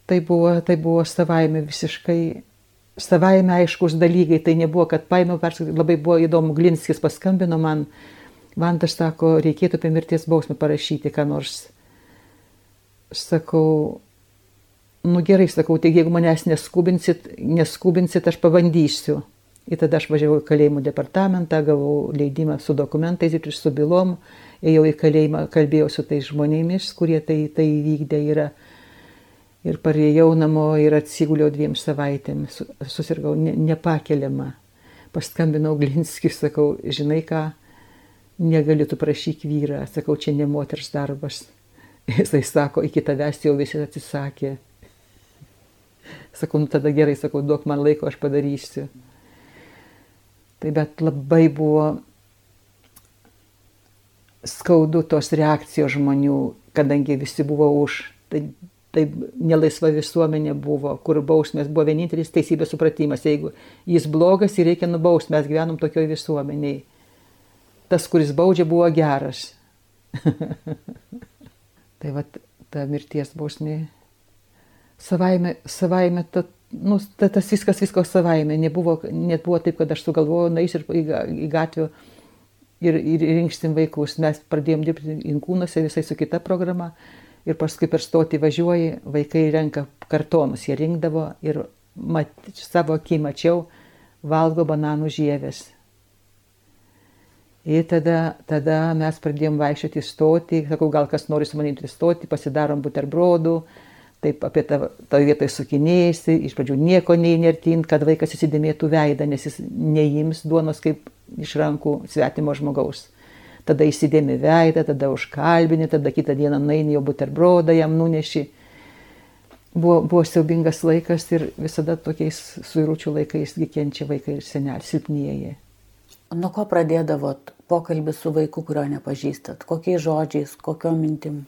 tai buvo, tai buvo savaime visiškai, savaime aiškus dalykai, tai nebuvo, kad paėmiau, labai buvo įdomu, Glinskis paskambino man, Vantas sako, reikėtų apie mirties bausmę parašyti, ką nors. Sakau, nu gerai, sakau, tai jeigu manęs neskubinsit, neskubinsit, aš pabandysiu. Ir tada aš važiavau į kalėjimų departamentą, gavau leidimą su dokumentais ir su bylom, ėjau į kalėjimą, kalbėjau su tais žmonėmis, kurie tai, tai vykdė yra. Ir parėjau namo ir atsiguliau dviem savaitėm, susirgau ne, nepakeliamą. Paskambinau Glinskį, sakau, žinai ką, negaliu tu prašyk vyrą, sakau, čia ne moters darbas. Jisai sako, iki tavęs jau visi atsisakė. Sakau, nu tada gerai, sakau, duok man laiko, aš padarysiu. Tai bet labai buvo skaudu tos reakcijos žmonių, kadangi visi buvo už. Tai, tai nelaisva visuomenė buvo, kur bausmės buvo vienintelis teisybės supratimas. Jeigu jis blogas ir reikia nubausti, mes gyvenom tokioje visuomeniai. Tas, kuris baudžia, buvo geras. tai va ta mirties bausmė savaime, savaime ta, nu, ta, tas viskas, viskas savaime. Nebuvo, net buvo taip, kad aš sugalvojau, na, iš ir į, į gatvę ir, ir rinksim vaikus. Mes pradėjom dirbti inkūnuose visai su kita programa. Ir paskui per stotį važiuoji, vaikai renka kartonus, jie rinkdavo ir mat, savo akį mačiau, valgo bananų žievės. Ir tada, tada mes pradėjom vaikščioti į stotį, sakau, gal kas nori su manimi stotį, pasidarom buterbrodų, taip apie tą, tą vietą sukinėjasi, iš pradžių nieko neįnertint, kad vaikas įsidėmėtų veidą, nes jis neims duonos kaip iš rankų svetimo žmogaus. Tada įsidėmė veidą, tada užkalbini, tada kitą dieną naini jo buterbrodą jam nuneši. Buvo, buvo siaubingas laikas ir visada tokiais suiručių laikais kenčia vaikai ir seneliai, silpnieji. Nuo ko pradėdavot pokalbį su vaiku, kurio nepažįstat? Kokiais žodžiais, kokiom mintim?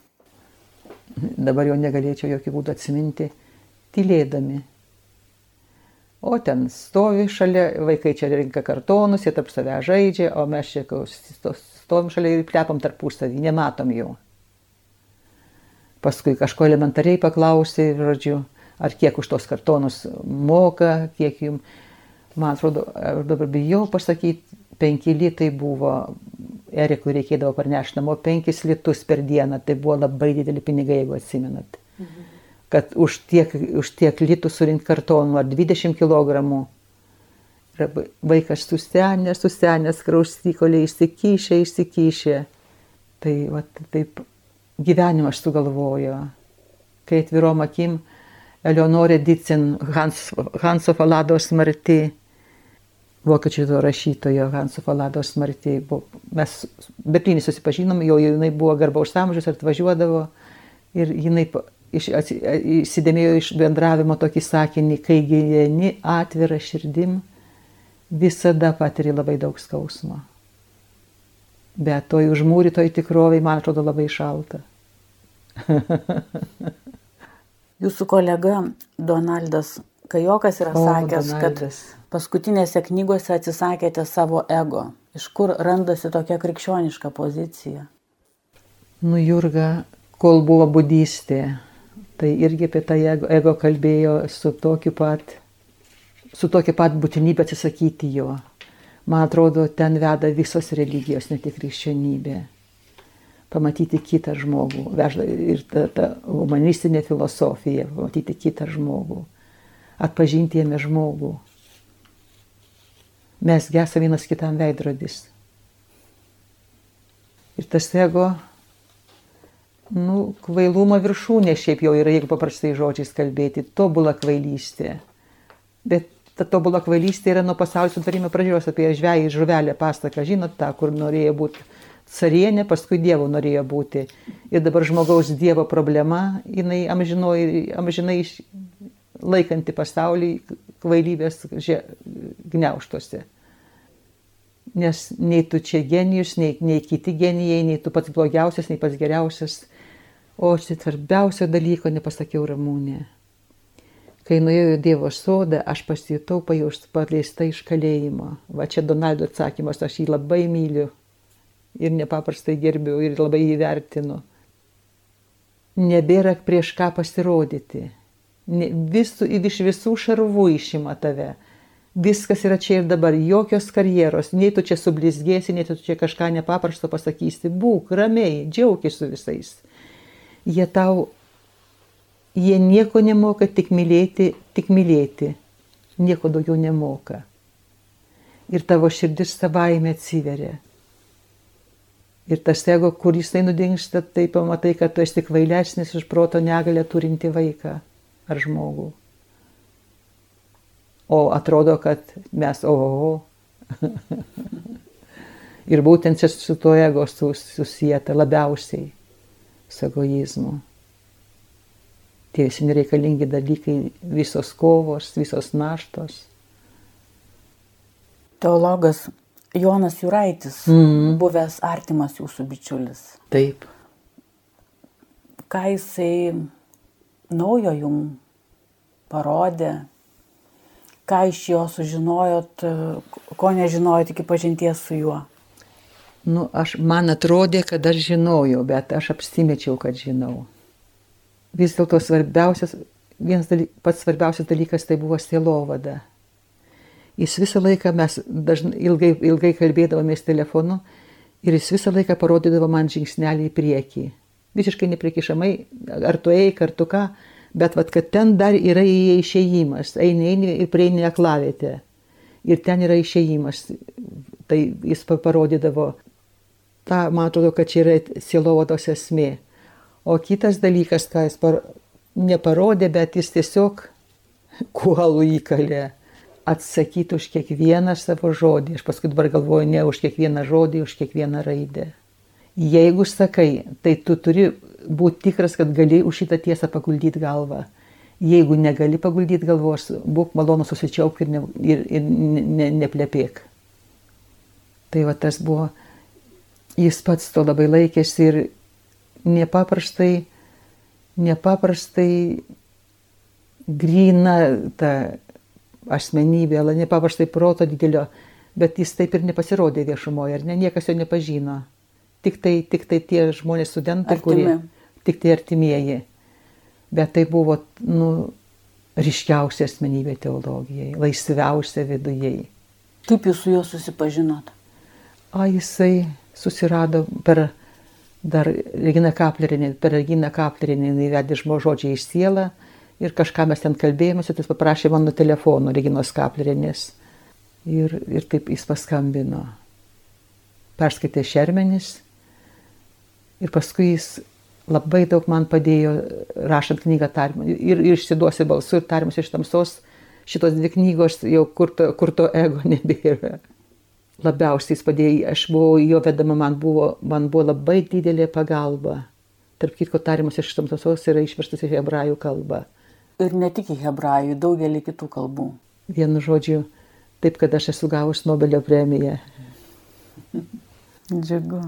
dabar jau negalėčiau jokių būdų atsiminti, tylėdami. O ten stovi šalia, vaikai čia rinka kartonus, jie tarp savęs žaidžia, o mes čia stovim šalia ir plepam tarpusavį, nematom jų. Paskui kažko elementariai paklausė, žodžiu, ar kiek už tos kartonus moka, kiek jums, man atrodo, dabar bijau pasakyti, penki litai buvo Erikui reikėdavo parnešti namo 5 litus per dieną, tai buvo labai dideli pinigai, jeigu atsimenat. Mhm. Kad už tiek, už tiek litų surinkti kartonų ar 20 kg. Vaikas susenęs, susenęs, kraustykoliai išsikyšė, išsikyšė. Tai va, taip gyvenimą aš sugalvoju. Kai atvirom akim Eleonorė Dicin, Hans, Hanso Falados Marti, vokiečių rašytojo Hanso Falados smarkiai. Mes Berlyne susipažinom, jau jinai buvo garbaus amžius, atvažiuodavo ir jinai iš, įsidėmėjo iš bendravimo tokį sakinį, kai gyveni atvirą širdim, visada patiri labai daug skausmo. Bet toj užmūrytoj tikroviai, man atrodo, labai šalta. Jūsų kolega Donaldas Kajokas yra o, sakęs, Donaldas. kad paskutinėse knygose atsisakėte savo ego. Iš kur randasi tokia krikščioniška pozicija? Nu, Jurga, kol buvo budystė, tai irgi apie tą ego, ego kalbėjo su tokiu pat, su tokia pat būtinybė atsisakyti jo. Man atrodo, ten veda visos religijos, ne tik krikščionybė. Pamatyti kitą žmogų, vežda ir ta, ta humanistinė filosofija, pamatyti kitą žmogų, atpažinti jame žmogų. Mes gesame vienas kitam veidrodis. Ir tas ego nu, kvailumo viršūnė šiaip jau yra, jeigu paprastai žodžiais kalbėti, tobula kvailystė. Bet ta tobula kvailystė yra nuo pasaulio sutvarimo pradžios apie žvėjį žuvelę pasaką, žinot tą, kur norėjo būti carienė, paskui Dievo norėjo būti. Ir dabar žmogaus Dievo problema, jinai amžinoj, amžinai laikanti pasaulį kvailybės gniauštuose. Nes nei tu čia genijus, nei, nei kiti genijai, nei tu pats blogiausias, nei pats geriausias O svarbiausio dalyko nepasakiau ramūnė. Kai nuėjau į Dievo sodą, aš pasijutau paleista iš kalėjimo. Va čia Donaldo atsakymas, aš jį labai myliu ir nepaprastai gerbiu ir labai įvertinu. Nebėra prieš ką pasirodyti. Visų, iš visų šarvų išima tave. Viskas yra čia ir dabar, jokios karjeros, nei tu čia sublizgėsi, nei tu čia kažką nepaprasto pasakysi. Būk ramiai, džiaugis su visais jie tau, jie nieko nemoka, tik mylėti, tik mylėti, nieko daugiau nemoka. Ir tavo širdis savaime atsiveria. Ir tas ego, kur jisai nudingsta, tai pamatai, kad tu esi kvailesnis už proto negalę turinti vaiką ar žmogų. O atrodo, kad mes, oho. ir būtent čia su tuo ego susijęta labiausiai su egoizmu. Tie visi nereikalingi dalykai, visos kovos, visos naštos. Teologas Jonas Juraitis, mm. buvęs artimas jūsų bičiulis. Taip. Ką jisai naujo jum parodė, ką iš jo sužinojot, ko nežinojot iki pažinties su juo? Nu, aš, man atrodė, kad aš žinojau, bet aš apsimečiau, kad žinau. Vis dėlto svarbiausias, vienas dalyk, pats svarbiausias dalykas tai buvo sielovada. Jis visą laiką mes dažnai ilgai, ilgai kalbėdavomės telefonu ir jis visą laiką parodydavo man žingsnelį į priekį. Visiškai neprikišamai, ar tu eik, ar tu ką, bet vat, kad ten dar yra išėjimas, eini, eini ir prieini aklavietę. Ir ten yra išėjimas. Tai jis parodydavo ta, man atrodo, kad čia yra sielovados esmė. O kitas dalykas, ką jis par, neparodė, bet jis tiesiog kuolų įkalė atsakyti už kiekvieną savo žodį. Aš paskui dabar galvoju, ne už kiekvieną žodį, už kiekvieną raidę. Jeigu sakai, tai tu turi būti tikras, kad gali už šitą tiesą paguldyti galvą. Jeigu negali paguldyti galvos, būk malonus susičiauk ir, ne, ir, ir ne, ne, neplepėk. Tai va tas buvo jis pats to labai laikėsi ir nepaprastai, nepaprastai grina ta asmenybė, nepaprastai proto didelio, bet jis taip ir nepasirodė viešumoje, ar ne, niekas jo nepažino. Tik tai, tik tai tie žmonės studentai, Artimi. kurie, tik tai artimieji. Bet tai buvo, nu, ryškiausia asmenybė teologijai, laisviausia vidujei. Kaip jūs su juo susipažinot? A, jisai susirado per dar Regina Kaplerinė, per Regina Kaplerinė jinai vedė žodžiai iš sielą ir kažką mes ten kalbėjomės, jis paprašė mano telefono Reginos Kaplerinės. Ir, ir taip jis paskambino. Perskaitė šermenis ir paskui jis labai daug man padėjo rašant knygą tarimus. Ir, ir išsiduosi balsu ir tarimus iš tamsos. Šitos dvi knygos jau kur to, kur to ego nebėra labiausiai jis padėjo, aš buvau jo vedama, man buvo, man buvo labai didelė pagalba. Tarp kitko, tarimas iš tamsos yra išverstas į hebrajų kalbą. Ir ne tik į hebrajų, daugelį kitų kalbų. Vienu žodžiu, taip, kad aš esu gavus Nobelio premiją. Džiugu.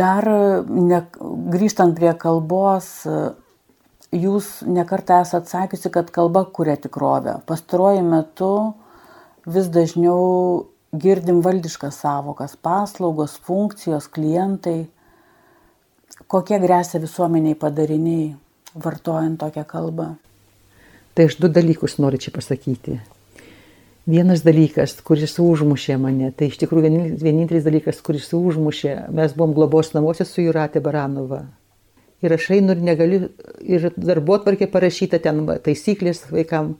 Dar ne, grįžtant prie kalbos, jūs nekartą esate sakiusi, kad kalba kuria tikrovę. Pastaruoju metu vis dažniau girdim valdiškas savokas - paslaugos, funkcijos, klientai. Kokie grėsia visuomeniai padariniai, vartojant tokią kalbą? Tai aš du dalykus noriu čia pasakyti. Vienas dalykas, kuris užmušė mane, tai iš tikrųjų vienintelis dalykas, kuris užmušė, mes buvom globos namuose su Juratė Baranova. Ir aš einu ir negaliu, ir darbo atvarkė parašyta ten taisyklės vaikam.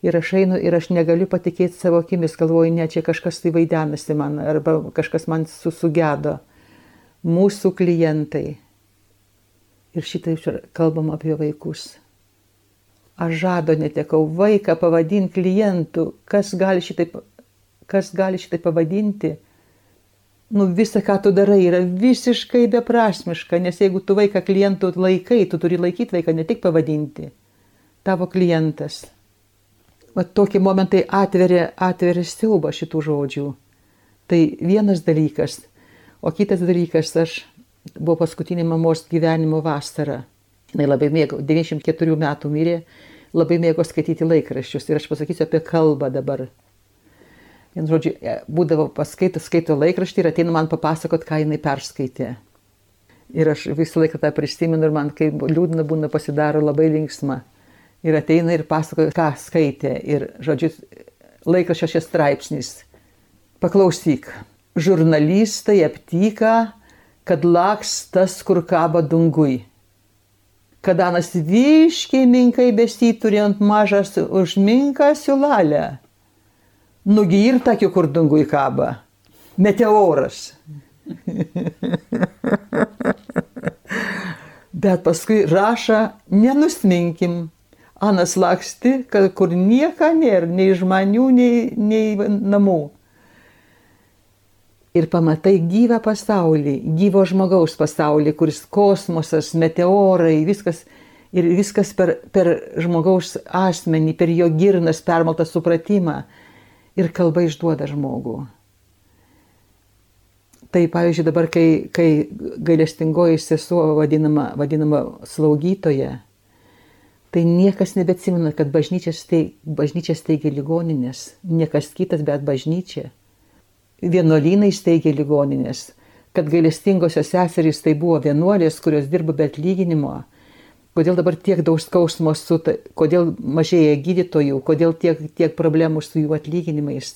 Ir aš einu ir aš negaliu patikėti savo akimis, galvoju, ne, čia kažkas tai vaidenasi man, arba kažkas man susugedo. Mūsų klientai. Ir šitai kalbam apie vaikus. Aš žado netekau vaiką pavadinti klientų. Kas gali šitai, kas gali šitai pavadinti? Nu, visa, ką tu darai, yra visiškai beprasmiška, nes jeigu tu vaiką klientų laikai, tu turi laikyti vaiką, ne tik pavadinti. Tavo klientas. Va tokie momentai atveria, atveria siaubą šitų žodžių. Tai vienas dalykas. O kitas dalykas, aš buvau paskutinį mamos gyvenimo vasarą. Jis labai mėgo, 94 metų mirė, labai mėgo skaityti laikraščius. Ir aš pasakysiu apie kalbą dabar. Vien žodžiu, e, būdavo paskaitęs, skaito laikraštį ir ateina man papasakot, ką jinai perskaitė. Ir aš visą laiką tą prisimenu ir man, kai liūdna būna, pasidaro labai linksma ir ateina ir pasakoja, ką skaitė. Ir, žodžiu, laikraščio šis straipsnis. Paklausyk, žurnalistai aptyka, kad laks tas, kur kaba dungui. Kadanas viškiai minkai besituri ant mažas užminką siulalę. Nugi ir takiu, kur dungui kaba. Meteoras. Bet paskui rašo, nenusminkim, Anas laksti, kad kur nieka nėra, nei žmonių, nei, nei namų. Ir pamatai gyvą pasaulį, gyvo žmogaus pasaulį, kuris kosmosas, meteorai, viskas, ir viskas per, per žmogaus asmenį, per jo girnas permaltą supratimą. Ir kalba išduoda žmogų. Tai pavyzdžiui dabar, kai, kai gailestingoji sesuo vadinama, vadinama slaugytoja, tai niekas nebeatsimena, kad bažnyčia steigia, steigia ligoninės, niekas kitas, bet bažnyčia. Vienuolynai steigia ligoninės, kad gailestingosios seserys tai buvo vienuolės, kurios dirbo be atlyginimo. Kodėl dabar tiek daug skausmo su, kodėl mažėja gydytojų, kodėl tiek, tiek problemų su jų atlyginimais.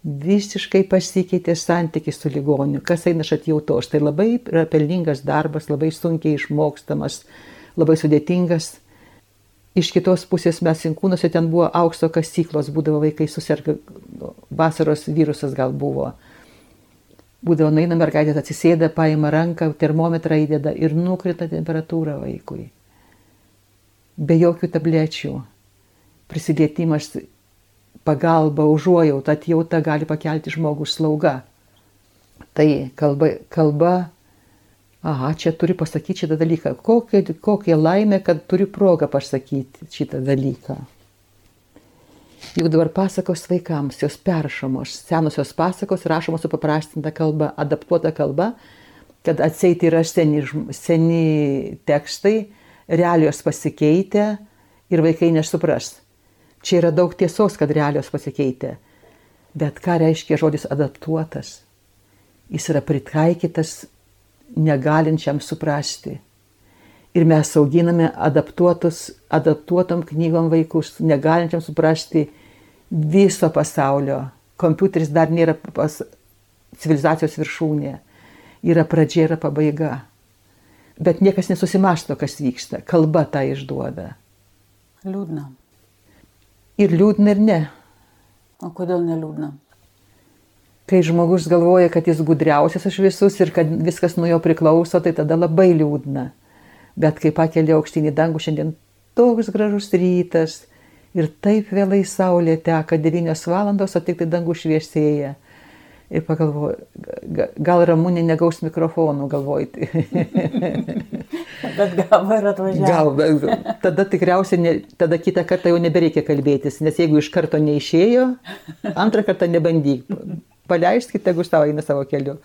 Visiškai pasikeitė santykis su ligoniu, kas eina iš atjautos. Tai labai pelningas darbas, labai sunkiai išmokstamas, labai sudėtingas Iš kitos pusės mes inkūnuose ten buvo aukso kasyklos, būdavo vaikai susirga, vasaros virusas gal buvo. Būdavo naina mergaitė atsisėda, paima ranką, termometrą įdeda ir nukrita temperatūra vaikui. Be jokių tablečių. Prisilietimas, pagalba, užuojauta, atjauta gali pakelti žmogų slauga. Tai kalba, kalba aha, čia turi pasakyti šitą dalyką. Kokia, kokia laimė, kad turi progą pasakyti šitą dalyką. Juk dabar pasakos vaikams, jos peršamos, senosios pasakos rašomos su paprastinta kalba, adaptuota kalba, kad atseit yra seni, seni tekstai, realijos pasikeitė ir vaikai nesupras. Čia yra daug tiesos, kad realijos pasikeitė. Bet ką reiškia žodis adaptuotas? Jis yra pritaikytas negalinčiam suprasti. Ir mes auginame adaptuotus, adaptuotom knygom vaikus, negalinčiam suprasti viso pasaulio. Kompiuteris dar nėra pas civilizacijos viršūnė. Yra pradžia, yra pabaiga. Bet niekas nesusimasto, kas vyksta. Kalba tą išduoda. Liūdna. Ir liūdna ir ne. O kodėl neliūdna? Kai žmogus galvoja, kad jis gudriausias iš visus ir kad viskas nuo jo priklauso, tai tada labai liūdna. Bet kai pakeli aukštinį dangų, šiandien toks gražus rytas ir taip vėlai saulė teka 9 valandos, o tik tai dangų šviesėja. Ir pagalvoju, gal Ramūnė negaus mikrofonų, galvojai. bet gal ir atvažiavo. Gal, tada tikriausiai, ne, tada kitą kartą jau nebereikia kalbėtis, nes jeigu iš karto neišėjo, antrą kartą nebandyk. Paleiskite, tegu tavo eina savo keliu.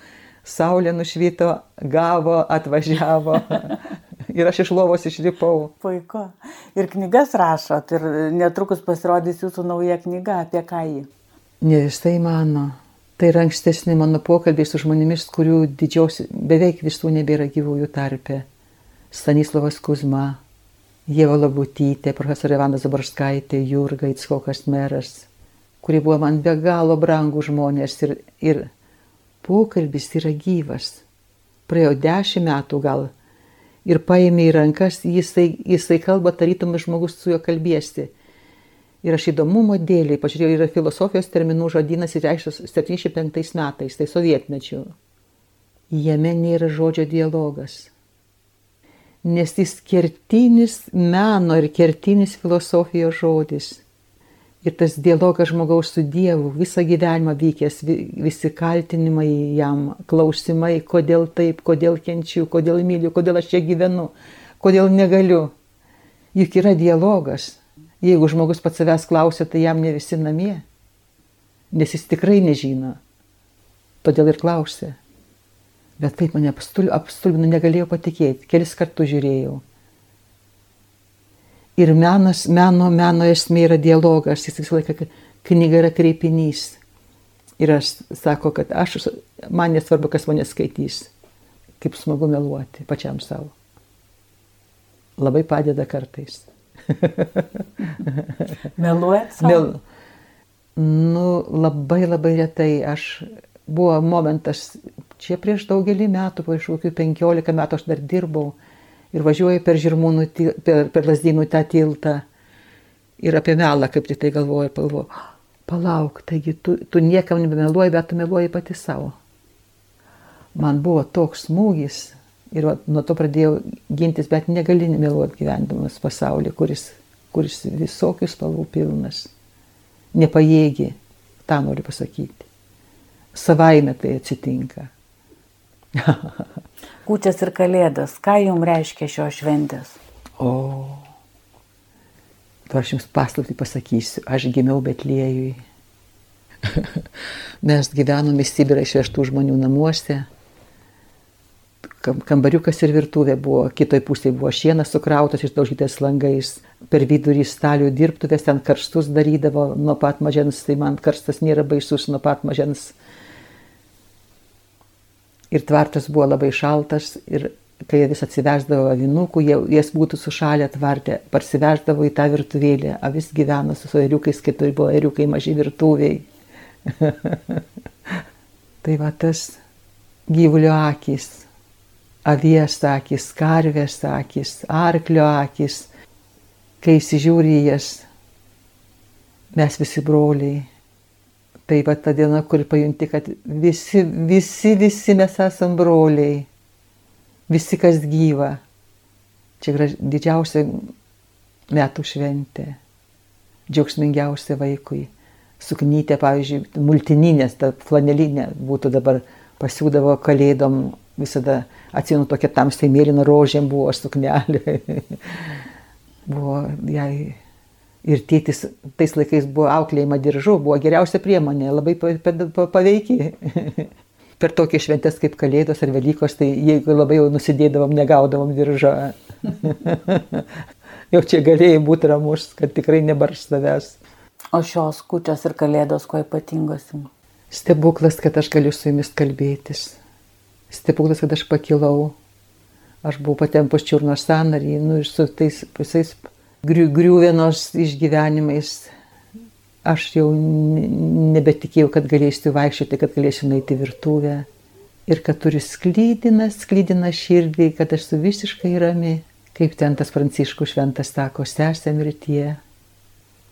Saulė nušvito, gavo, atvažiavo. ir aš iš lovos išlipau. Puiku. Ir knygas rašot, ir netrukus pasirodys jūsų nauja knyga, apie ką jį. Ne visai mano. Tai yra ankstesni mano pokalbiai su žmonėmis, kurių didžiausi, beveik visų nebėra gyvųjų tarpe. Stanislavas Kuzma, Jėva Labutytė, profesorė Vanda Zabarskaitė, Jurga Itskokas meras, kurie buvo man be galo brangų žmonės ir, ir pokalbis yra gyvas. Praėjo dešimt metų gal ir paėmė į rankas, jisai, jisai kalba tarytum žmogus su juo kalbėsi. Ir aš įdomumo dėliai pažiūrėjau, yra filosofijos terminų žodynas įreikštas 75 metais, tai sovietmečių. Jame nėra žodžio dialogas. Nes jis kertinis meno ir kertinis filosofijos žodis. Ir tas dialogas žmogaus su Dievu, visą gyvenimą vykęs, visi kaltinimai jam, klausimai, kodėl taip, kodėl kenčiu, kodėl myliu, kodėl aš čia gyvenu, kodėl negaliu. Juk yra dialogas. Jeigu žmogus pats savęs klausia, tai jam ne visi namie, nes jis tikrai nežino. Todėl ir klausė. Bet taip mane apstulbino, negalėjau patikėti, kelis kartus žiūrėjau. Ir menas, meno, meno esmė yra dialogas, jis visą laiką knyga yra kreipinys. Ir aš sako, kad aš, man nesvarbu, kas mane skaitys, kaip smagu meluoti pačiam savo. Labai padeda kartais. Meluojat savo? Mel... Nu, labai labai retai. Aš buvo momentas, čia prieš daugelį metų, prieš kokių penkiolika metų aš dar dirbau ir važiuoju per žirmūnų, per, per lasdynų tą tiltą ir apie melą, kaip tik tai galvoju, galvoju, palauk, taigi tu, tu niekam nebemeluoji, bet tu meluoji pati savo. Man buvo toks smūgis, Ir va, nuo to pradėjau gintis, bet negali meluoti gyvendamas pasaulyje, kuris, kuris visokių spalvų pilnas. Nepajėgi, tą noriu pasakyti. Savaime tai atsitinka. Kūčias ir kalėdas, ką jums reiškia šios šventės? O, dabar aš jums paslapti pasakysiu, aš gimiau Betliejui. Mes gyvenome Sibirą išvežtų žmonių namuose kambariukas ir virtuvė buvo, kitoj pusėje buvo šienas sukrautas išdaužytas langais, per vidurį stalių dirbtuvės ten karstus darydavo nuo pat mažens, tai man karstas nėra baisus nuo pat mažens. Ir tvartas buvo labai šaltas ir kai jie vis atsiveždavo avinukų, jie, jas būtų sušalę tvartę, parsiveždavo į tą virtuvėlę, avis gyveno su eriukais, kai tai buvo eriukai maži virtuviai. tai va tas gyvulio akis avies akis, karvės akis, arklio akis, kai įsižiūri jas, mes visi broliai. Tai va ta diena, kur pajunti, kad visi, visi, visi mes esam broliai, visi kas gyva. Čia graž, didžiausia metų šventė, džiaugsmingiausia vaikui. Suknytė, pavyzdžiui, multininės, ta flanelinė būtų dabar pasiūdavo kalėdom visada Atsimenu, tokia tamsiai mėlyna rožėm buvo suknelė. buvo jai. Ir tėtis tais laikais buvo auklėjama diržu, buvo geriausia priemonė, labai paveikiai. per tokias šventės kaip Kalėdos ar Velykos, tai jeigu labai jau nusidėdavom, negaudavom diržą. jau čia galėjai būti ramus, kad tikrai nebarš savęs. O šios kučios ir Kalėdos kuo ypatingos? Stebuklas, kad aš galiu su jumis kalbėtis stebuklas, kad aš pakilau. Aš buvau patempus čiurnos sanarį, nu ir su tais visais griūvienos išgyvenimais. Aš jau nebetikėjau, kad galėsiu vaikščioti, kad galėsiu nueiti virtuvę. Ir kad turiu sklydiną, sklydiną širdį, kad aš esu visiškai rami, kaip ten tas pranciškų šventas sako, sesė mirtie.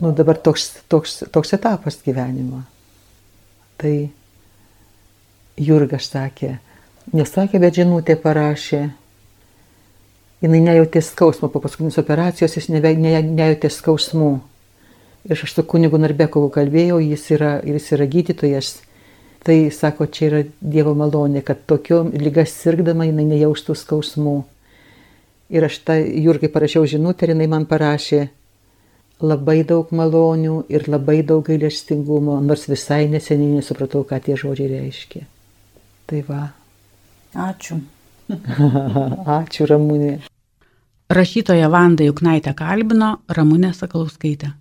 Nu dabar toks, toks, toks etapas gyvenimo. Tai Jurgas sakė, Nesakė, bet žinutė parašė. Jis nejautė skausmo po paskutinės operacijos, jis nejautė skausmų. Ir aš su kunigu Narbekovu kalbėjau, jis yra, jis yra gydytojas, Tai sako, čia yra Dievo malonė, kad tokio lygas sirgdama jinai nejaustų skausmų. Ir aš tą Jurgai parašiau žinutę ir jinai man parašė labai daug malonių ir labai daug gailestingumo, nors visai neseniai nesupratau, ką tie žodžiai reiškia. Tai va. Ačiū. Ačiū Ramūnė. Rašytoja Vanda Juknaitė kalbino Ramūnė Sakalauskaitė.